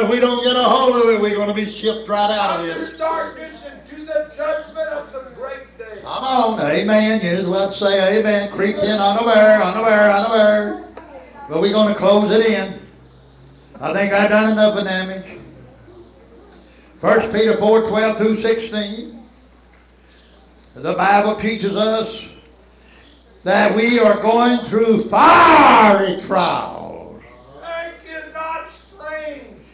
if we don't get a hold of it, we're going to be shipped right out of this. darkness into the judgment of the great day. Come on, amen. You just well say amen. Creep in unaware, unaware, unaware. But we're going to close it in. I think I've done enough of damage. First Peter 4, 12 through 16. The Bible teaches us that we are going through fiery trials. Think it not strange.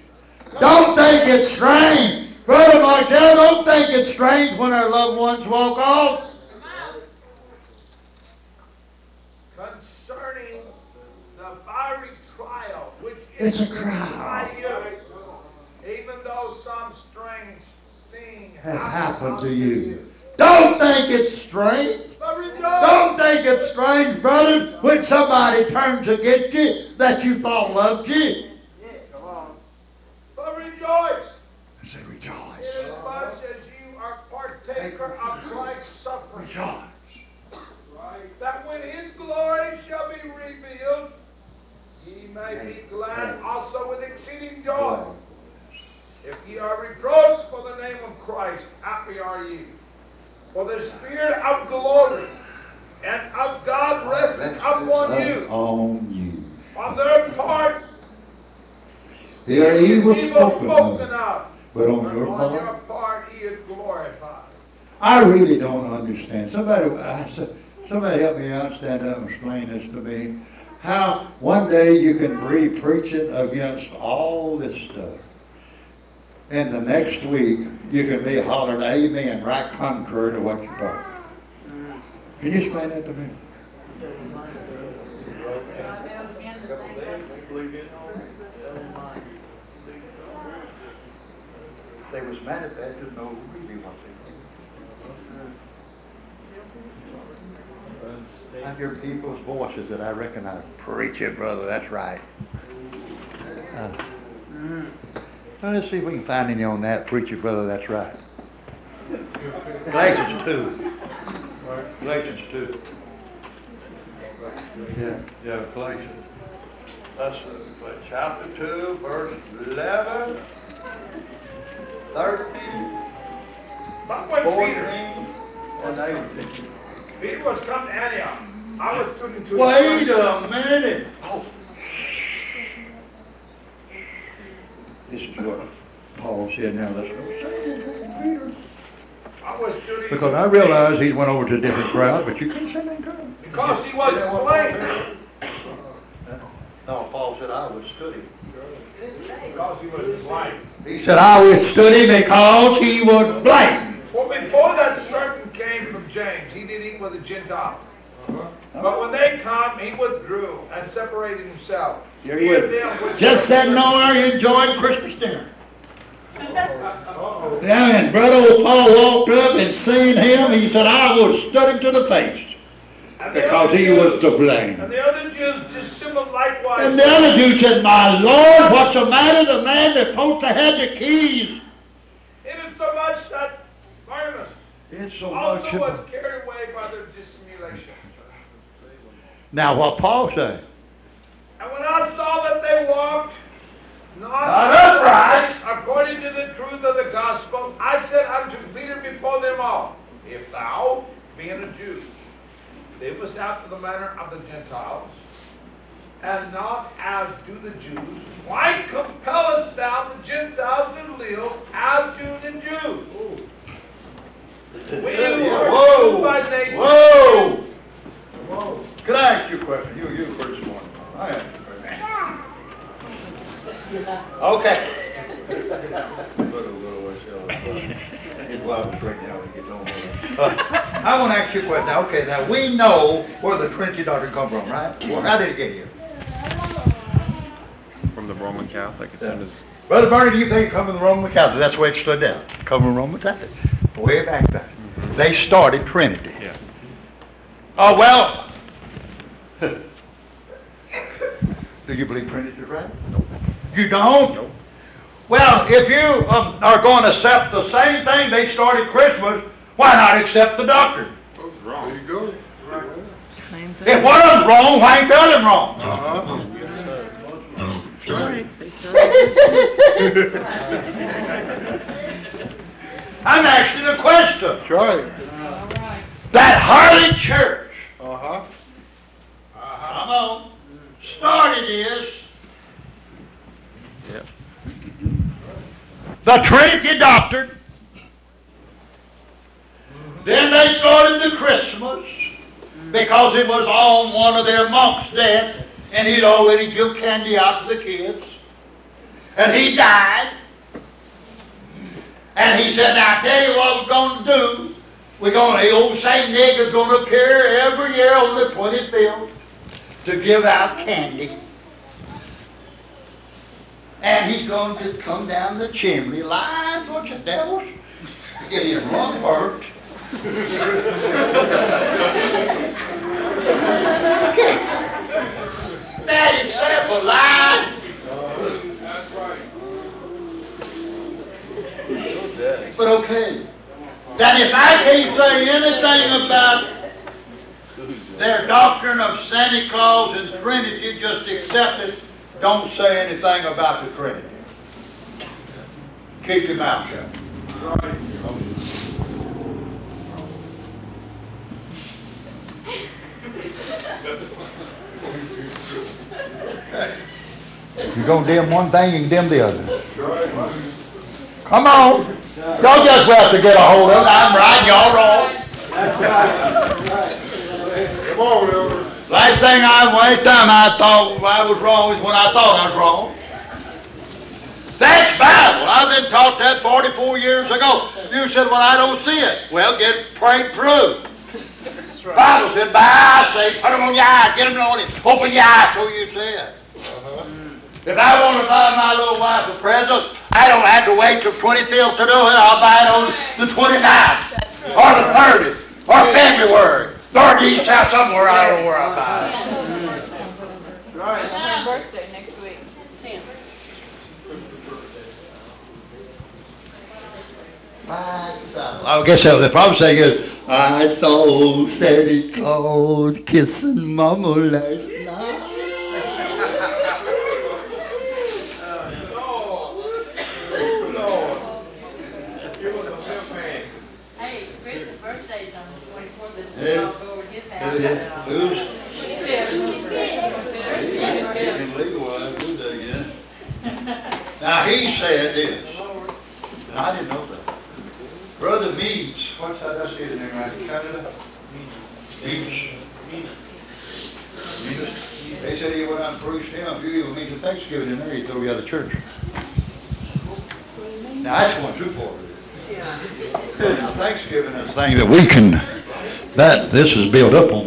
Don't think it's strange. Brother Martell, don't think it's strange when our loved ones walk off. Concerning the fiery trial, which It's is a trial. even though some strange thing Has happened to you. Don't think it's strange. Don't think it's strange, brother, when somebody turns against you that you thought loved you. Rejoice. I say rejoice. Inasmuch as you are partaker of Christ's suffering, Rejoice. that when his glory shall be revealed, ye may be glad also with exceeding joy. If ye are reproached for the name of Christ, happy are ye. For the Spirit of glory and of God resteth upon you. On you. On their part, Here evil evil spoken spoken of, of. but on your part, your part he is glorified. I really don't understand. Somebody, I said, somebody help me out, stand up and explain this to me. How one day you can be preaching against all this stuff. And the next week you can be hollering amen right contrary to what you're talking. Can you explain that to me? They was manifested, no really what they I hear people's voices that I recognize. Preach it, brother, that's right. Uh, well, let's see if we can find any on that. Preach it, brother, that's right. Galatians 2. Galatians 2. Yeah, yeah, Galatians. That's uh, chapter 2, verse 11, But when 14, Peter, Peter was come to Antioch, I was put into Wait a minute. Oh. This is what Paul said. Now let's go say it, Peter. I was studing Because I realized he went over to a different crowd, but you couldn't say that crowd. because he was plain. No, Paul said I withstood him. Because he was blind. He said I withstood him because he was blind. Come, he withdrew and separated himself. Here he Even is. them which Just sitting over enjoying Christmas dinner. Oh. Yeah, and brother old Paul walked up and seen him. He said, I withstood him to the face because he Jews- was to blame. And the other Jews dissembled likewise. And the other Jew said, My Lord, what's the matter? The man that supposed to have the keys. It is so much that Barnabas It's so also much. was carried away by their dissimulation. Now, what Paul said? And when I saw that they walked not Not upright. according to the truth of the gospel, I said unto Peter before them all, If thou, being a Jew, livest after the manner of the Gentiles, and not as do the Jews, why compellest thou the Gentiles to live as do the Jews? We who are Jews by nature. Whoa! Can I ask you a question? You, you first one. I ask you a question. Okay. Uh, I want to ask you a question. Now, Okay, now we know where the Trinity doctrine come from, right? Well, how did it get here? From the Roman Catholic, as soon as Brother Barney, do you think it come from the Roman Catholic? That's where it stood down. Come from Roman Catholic. Way back then. They started Trinity. Yeah. Oh, well. Do you believe Trinity is right? No. You don't? Nope. Well, if you um, are going to accept the same thing they started Christmas, why not accept the doctrine? wrong. There you go. Same thing. If one of them's wrong, why ain't the other wrong? Uh-huh. Right, they started- I'm asking a question. That's right. That Harley Church, Uh-huh. come on, started this. Yep. The Trinity Doctrine. Then they started the Christmas because it was on one of their monks' death and he'd already give candy out to the kids. And he died. And he said, now I tell you what we're going to do. We're going to, the old Saint Nick is going to appear every year on the 25th to give out candy. And he's going to come down the chimney, lying, bunch of devils, get his lung burnt. That is simple, lie. That's right. But okay. That if I can't say anything about their doctrine of Santa Claus and Trinity, just accept it. Don't say anything about the Trinity. Keep your mouth shut. You're gonna dim one thing, you can dim the other. Come on. Y'all just have to get a hold of it. I'm right, y'all wrong. Come on, Elder. Last thing I, last time I thought I was wrong is when I thought I was wrong. That's Bible. I've been taught that 44 years ago. You said, well, I don't see it. Well, get prayed through. Bible said, by eye say, put them on your eyes, get them on it, open your eyes so you see it. Uh-huh. If I want to buy my little wife a present, I don't have to wait till 25th to do it. I'll buy it on the 29th, or the 30th, or February, or East House somewhere. I don't I buy it. My birthday next week. Guess the problem saying is, I saw Santa Claus kissing Mama last night. Hey, Chris's birthday's on the twenty-fourth, let's Yeah. all go over to his Who's it? Who's? Can legalize do that again. Now, he said this, and I didn't know that. Brother Meads, what's that, that's his name, right, Canada? Meads. Meads. They said he went out and preached him, if you even meet the Thanksgiving in there, he'd throw you out of church. Now, that's going too far. Now, Thanksgiving is a thing that we can, that, this is built up on.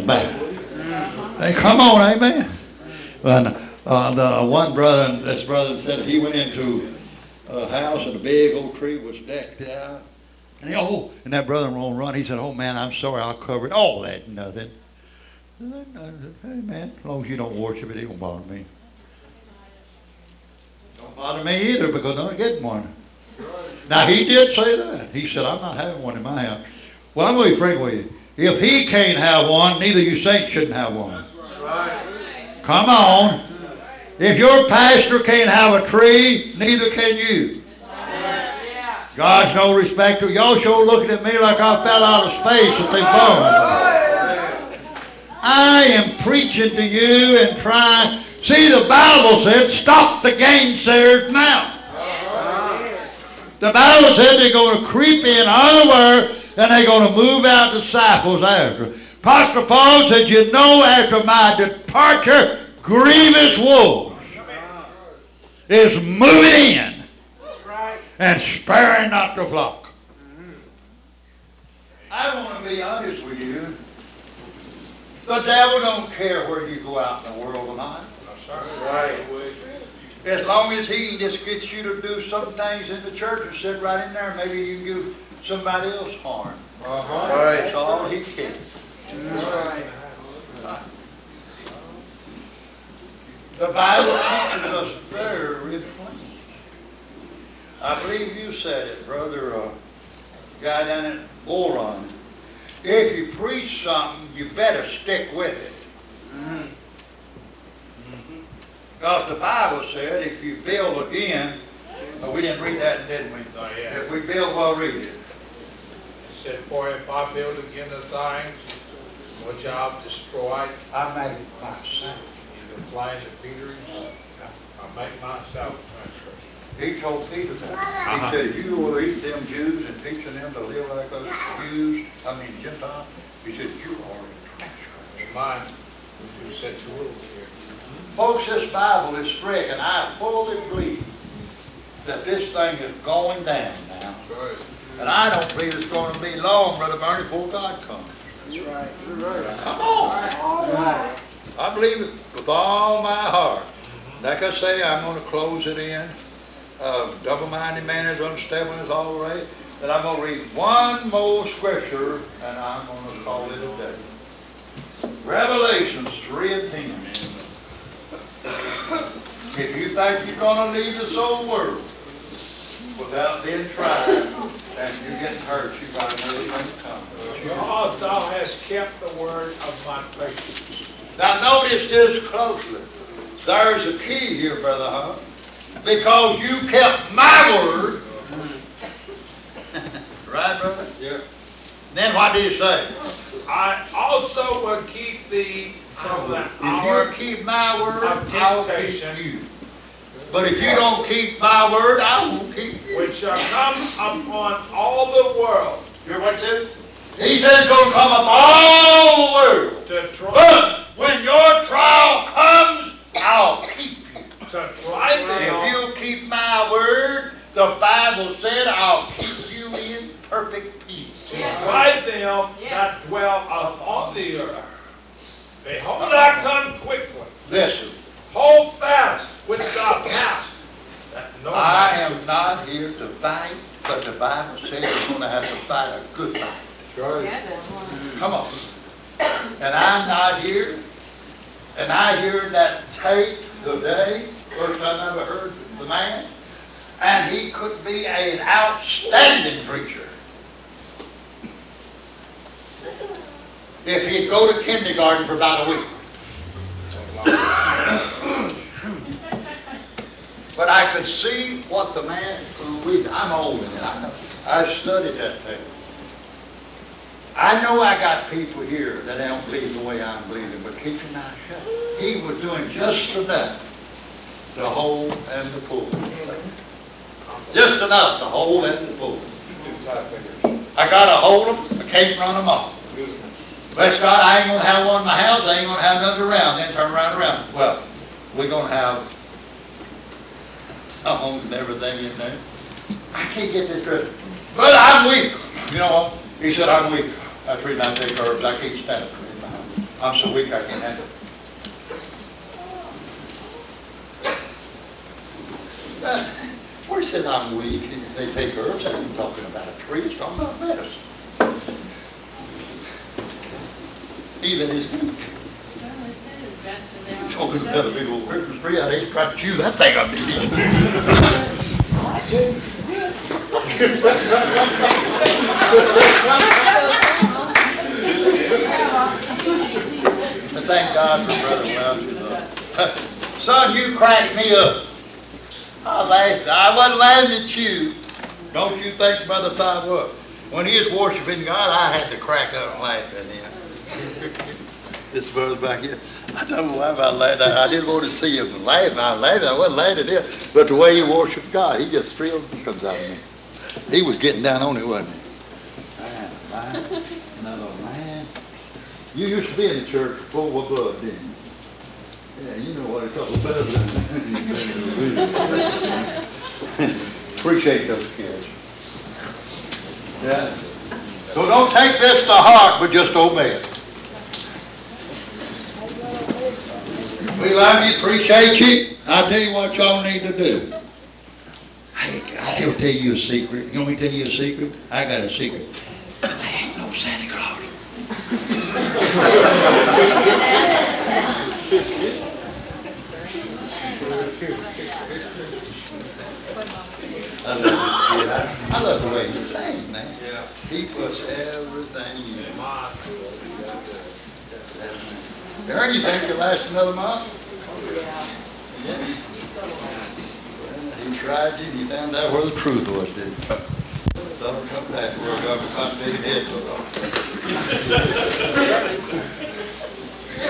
Come on, amen. And uh, the one brother, this brother said he went into a house and a big old tree was decked out. And he, oh, and that brother won't run. He said, "Oh man, I'm sorry, I'll cover it." All that nothing. Hey man, as long as you don't worship it, it won't bother me. Don't bother me either because I don't get one. Now he did say that. He said, "I'm not having one in my house." Well, I'm going to be frank with you. If he can't have one, neither you saints shouldn't have one. Come on. If your pastor can't have a tree, neither can you. God's no respecter. Y'all sure looking at me like I fell out of space at the bone. I am preaching to you and trying. See, the Bible said, stop the gainsayers now. The Bible said they're going to creep in unaware and they're going to move out disciples after. Apostle Paul said, you know, after my departure, grievous wolves is moving in and sparing not the flock. I want to be honest with you. The devil don't care where you go out in the world tonight. As long as he just gets you to do some things in the church and sit right in there, maybe you can do somebody else harm. Uh-huh. Right. That's all he cares. The Bible teaches us very plain. I believe you said it, brother, uh, guy down in Boron. If you preach something, you better stick with it. Because the Bible said if you build again, Oh, we didn't read that, didn't we? Not yet. If we build, we'll read it. It said, for if I build again the things which I have destroyed, I made it myself. in the plains of Peter, I make myself. He told Peter that. He said, you will eat them Jews and teaching them to live like us Jews, I mean Gentiles. He said, you are a transgressor. In mine, you set your rules here. Folks, this Bible is strict, and I fully believe that this thing is going down now. And I don't believe it's gonna be long, Brother Bernie, before God comes. That's right. Come on. I believe it with all my heart. Like I say, I'm gonna close it in. Uh, double-minded man is unstable in all right. But I'm gonna read one more scripture, and I'm gonna call it a day. Revelations three and ten. If you think you're gonna leave this old world without being tried, and you're getting hurt, you got another thing coming. Because thou hast kept the word of my patience. Now notice this closely. There's a key here, Brother Hunt. Because you kept my word. Right, brother? Yeah. Then what did he say? I also will keep thee from the If hour you keep my word, I'll keep you. But if you don't keep my word, I won't keep you. which shall come upon all the world Hear what he said? He said it's gonna come upon all the world. to try, But when your trial comes, I'll keep you. to try If them, you keep my word, the Bible said, I'll keep you in perfect peace. to Yes. try them that dwell upon the earth. Behold, I come quickly. Listen, Hold fast which thou hast, that no I man am not here to fight, but the Bible says you're gonna have to fight a good fight. Yes. Come on. And I'm not here, and I hear that tape today, first time I ever heard the man, and he could be an outstanding preacher. If he'd go to kindergarten for about a week. But I could see what the man who we, I'm old and I know, I studied that thing. I know I got people here that don't believe the way I'm believing, but keep your mouth shut. He was doing just enough to hold and to pull. Just enough to hold and to pull. I gotta hold them, I can't run them off. Bless God, I ain't gonna have one in my house, I ain't gonna have another around, then turn around around. Well, we're gonna have songs and everything in there. I can't get this straight. But I'm weak. You know what? He said, I'm weak. I reason I take herbs. I can't stand it. I'm so weak I can't handle it. Uh, Where he said I'm weak, they take herbs, I ain't talking about a tree, it's talking about medicine. Even his weak. Talking about a big old Christmas tree, I'd hate to chew that thing up. I thank God for Brother Welch. Son, you cracked me up. I laughed. I wasn't laughing at you. Don't you think Brother Todd was? When he was worshiping God, I had to crack up and laugh at him. this brother back here, I don't know why I laughed. I didn't want to see him laugh. I laughed. I wasn't laughing him. But the way he worshiped God, he just thrilled comes out of me. He was getting down on it, wasn't he? Man, man, another man. You used to be in the church full of blood, didn't you? Yeah, you know what it's all about. Appreciate those kids. Yeah. So don't take this to heart, but just obey it. We love you, appreciate you. I'll tell you what y'all need to do. Hey, I'll tell you a secret. You want me to tell you a secret? I got a secret. I ain't no Santa Claus. I love. I the way you sing, man. Yeah. He puts everything in. Darren, you think it'll last another month? Yeah. Well, he- tried you, and you found out where the truth was, didn't? Don't come back where God constipated head was.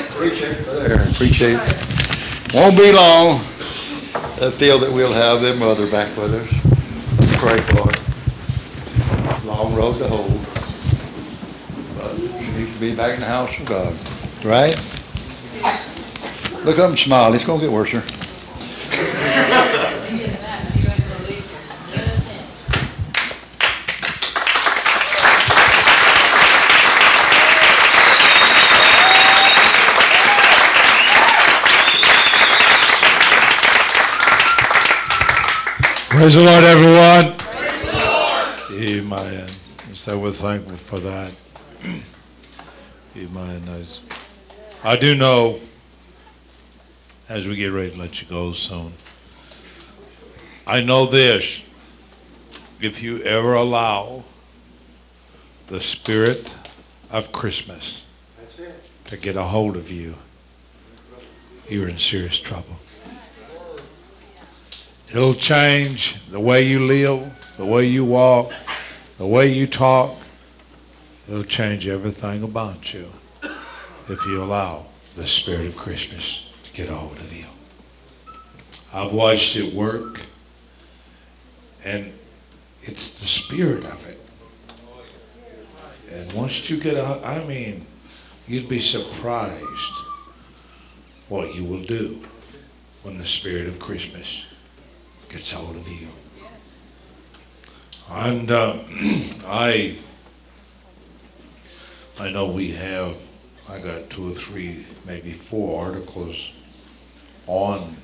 Appreciate it, there, appreciate it. Won't be long, I feel that we'll have their mother back with us. Let's pray for her. Long road to hold. But she needs to be back in the house of God, right? Look up and smile, it's gonna get worse, sir. Praise the Lord, everyone. Amen. So we're thankful for that. Amen. As- I do know, as we get ready to let you go soon, I know this. If you ever allow the spirit of Christmas to get a hold of you, you're in serious trouble. It'll change the way you live, the way you walk, the way you talk. It'll change everything about you if you allow the spirit of Christmas get a hold of you. I've watched it work, and it's the spirit of it. And once you get a, I mean, you'd be surprised what you will do when the spirit of Christmas gets hold of you. And uh, I, I know we have, I got two or three, maybe four articles on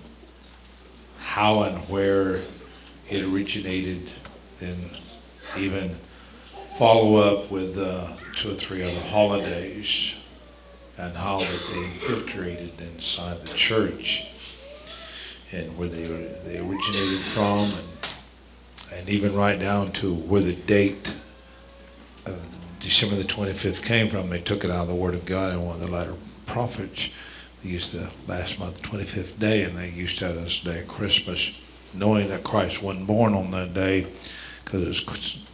how and where it originated, and even follow up with uh, two or three other holidays and how that they infiltrated inside the church and where they they originated from, and, and even right down to where the date of December the 25th came from. They took it out of the Word of God, and one of the latter prophets used the last month, 25th day, and they used that as the day of Christmas, knowing that Christ wasn't born on that day, because it's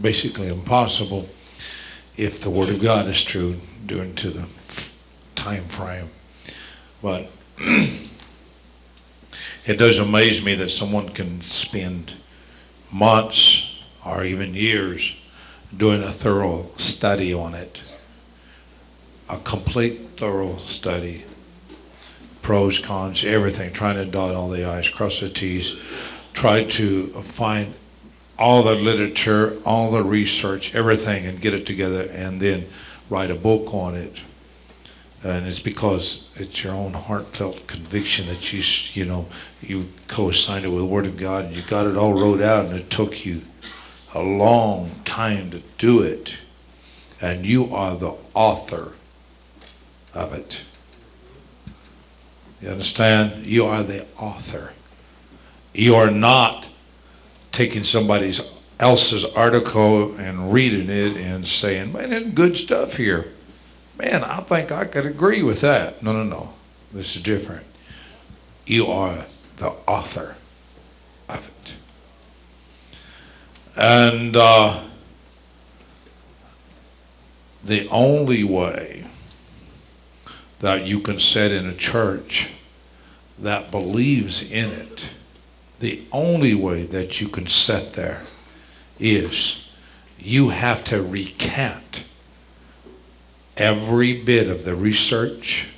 basically impossible if the Word of God is true during to the time frame. But it does amaze me that someone can spend months or even years doing a thorough study on it, a complete thorough study, pros, cons, everything, trying to dot all the i's, cross the t's, try to find all the literature, all the research, everything, and get it together, and then write a book on it. And it's because it's your own heartfelt conviction that you you know you co-signed it with the Word of God and you got it all wrote out and it took you a long time to do it. And you are the author of it you understand you are the author you are not taking somebody else's article and reading it and saying man there's good stuff here Man, I think I could agree with that. No, no, no. This is different. You are the author of it. And uh, the only way that you can sit in a church that believes in it, the only way that you can sit there is you have to recant every bit of the research,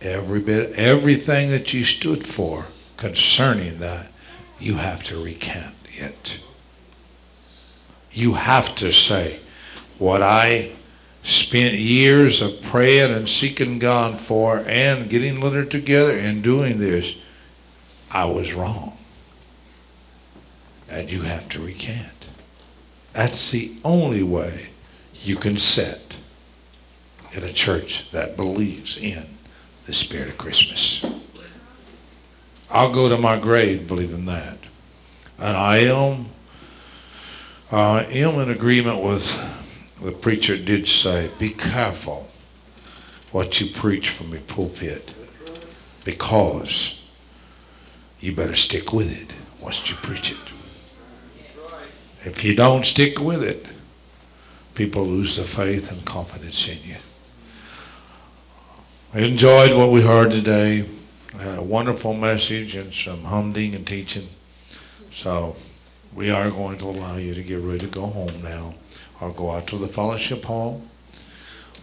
every bit, everything that you stood for concerning that, you have to recant it. You have to say, what I spent years of praying and seeking God for and getting literature together and doing this, I was wrong. And you have to recant. That's the only way you can sit in a church that believes in the spirit of Christmas. I'll go to my grave believing that. And I am uh, am in agreement with the preacher did say, be careful what you preach from your pulpit because you better stick with it once you preach it. If you don't stick with it, people lose their faith and confidence in you. I enjoyed what we heard today. I had a wonderful message and some humding and teaching. So we are going to allow you to get ready to go home now or go out to the fellowship hall.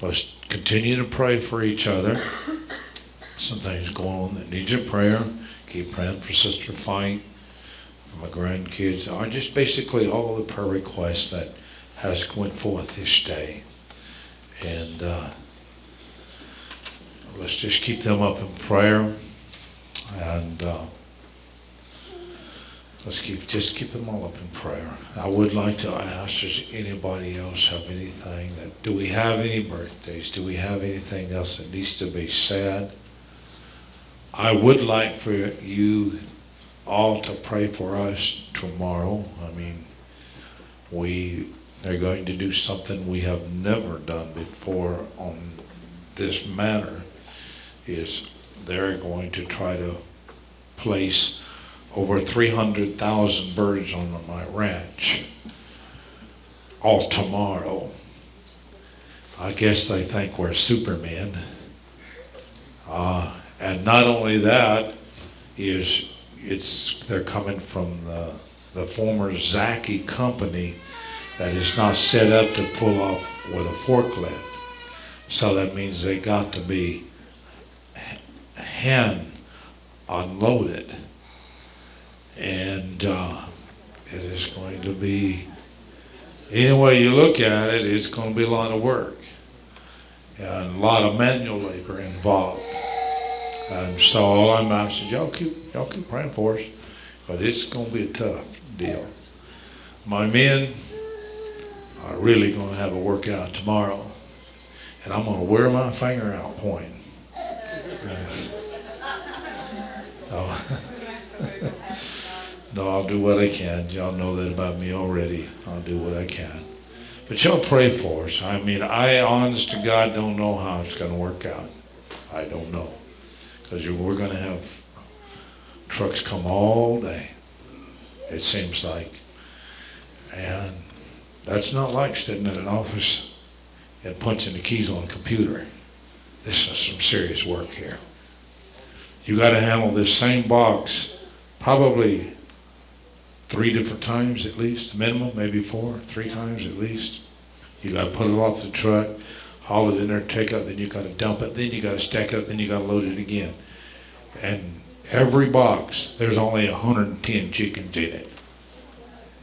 Let's continue to pray for each other. Some things going on that need your prayer. Keep praying for Sister Fight, my grandkids, or just basically all the prayer requests that has went forth this day. And uh, let's just keep them up in prayer. And uh, let's keep just keep them all up in prayer. I would like to ask, does anybody else have anything that do we have any birthdays? Do we have anything else that needs to be said? I would like for you all to pray for us tomorrow. I mean, we are going to do something we have never done before on this matter. Is they're going to try to place over 300,000 birds on my ranch all tomorrow. I guess they think we're Supermen. Uh, and not only that, is it's they're coming from the, the former Zaki company that is not set up to pull off with a forklift. So that means they got to be hand unloaded. And uh, it is going to be, any way you look at it, it's going to be a lot of work and a lot of manual labor involved. And so all I'm asking is y'all keep y'all keep praying for us, but it's going to be a tough deal. My men are really going to have a workout tomorrow, and I'm going to wear my finger out pointing. So, no, I'll do what I can. Y'all know that about me already. I'll do what I can. But y'all pray for us. I mean, I honest to God don't know how it's going to work out. I don't know. Because we're going to have trucks come all day, it seems like. And that's not like sitting in an office and punching the keys on a computer. This is some serious work here. You got to handle this same box probably three different times at least, minimum, maybe four, three times at least. You got to put it off the truck, haul it in there, take it, then you got to dump it, then you got to stack it, up, then you got to load it again. And every box, there's only 110 chickens in it.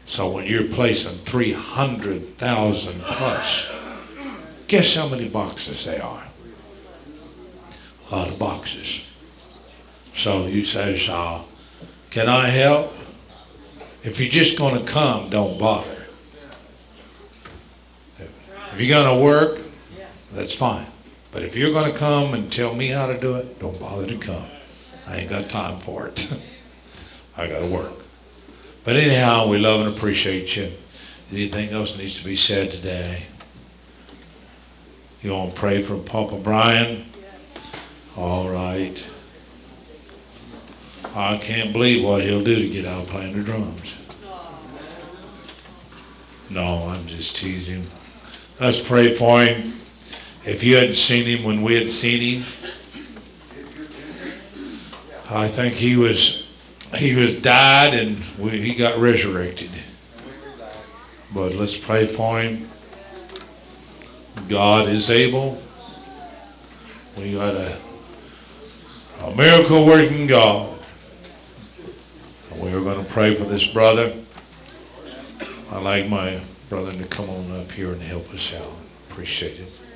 So when you're placing 300,000 plus, guess how many boxes they are? A lot of boxes. So you say, uh, can I help? If you're just going to come, don't bother. If you're going to work, that's fine. But if you're going to come and tell me how to do it, don't bother to come. I ain't got time for it. I got to work. But anyhow, we love and appreciate you. Anything else needs to be said today? You want to pray for Papa Brian? All right. I can't believe what he'll do to get out playing the drums. No, I'm just teasing. Let's pray for him. If you hadn't seen him when we had seen him, I think he was he was died and we, he got resurrected. But let's pray for him. God is able. We got a, a miracle working God. And we are going to pray for this brother. I'd like my brother to come on up here and help us out. Appreciate it.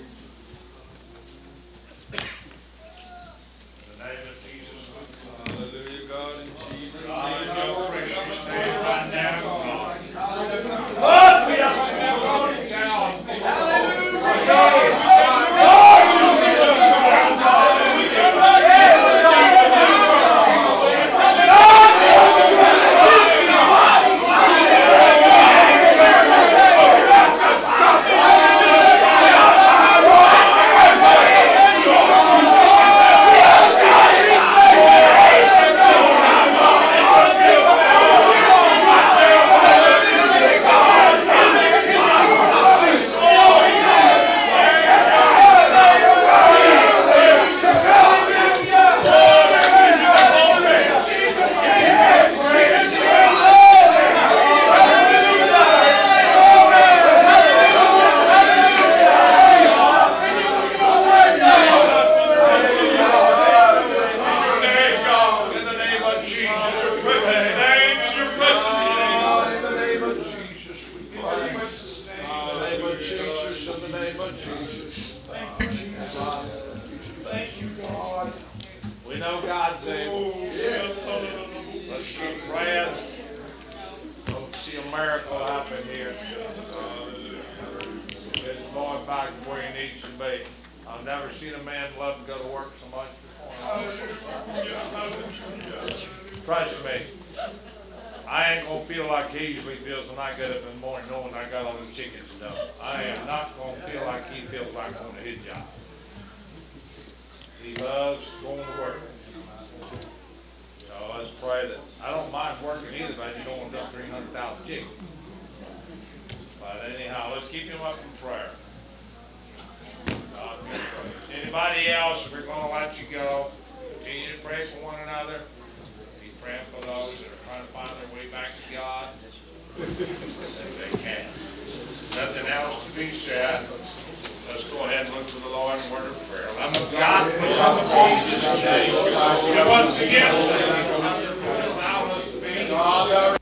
Trust me. I ain't gonna feel like he usually feels when I get up in the morning knowing I got all these chickens done. I am not gonna feel like he feels like going to his job. He loves going to work. So let's pray that, I don't mind working either, but I just don't want to dump three hundred thousand chickens. But anyhow, let's keep him up in prayer. Anybody else, we're gonna let you go. Continue to pray for one another praying for those that are trying to find their way back to God. if they can. Nothing else to be said. Let's go ahead and look to the Lord in word of prayer. Lamb of God, which on the cross is. Once again, allow us to be God.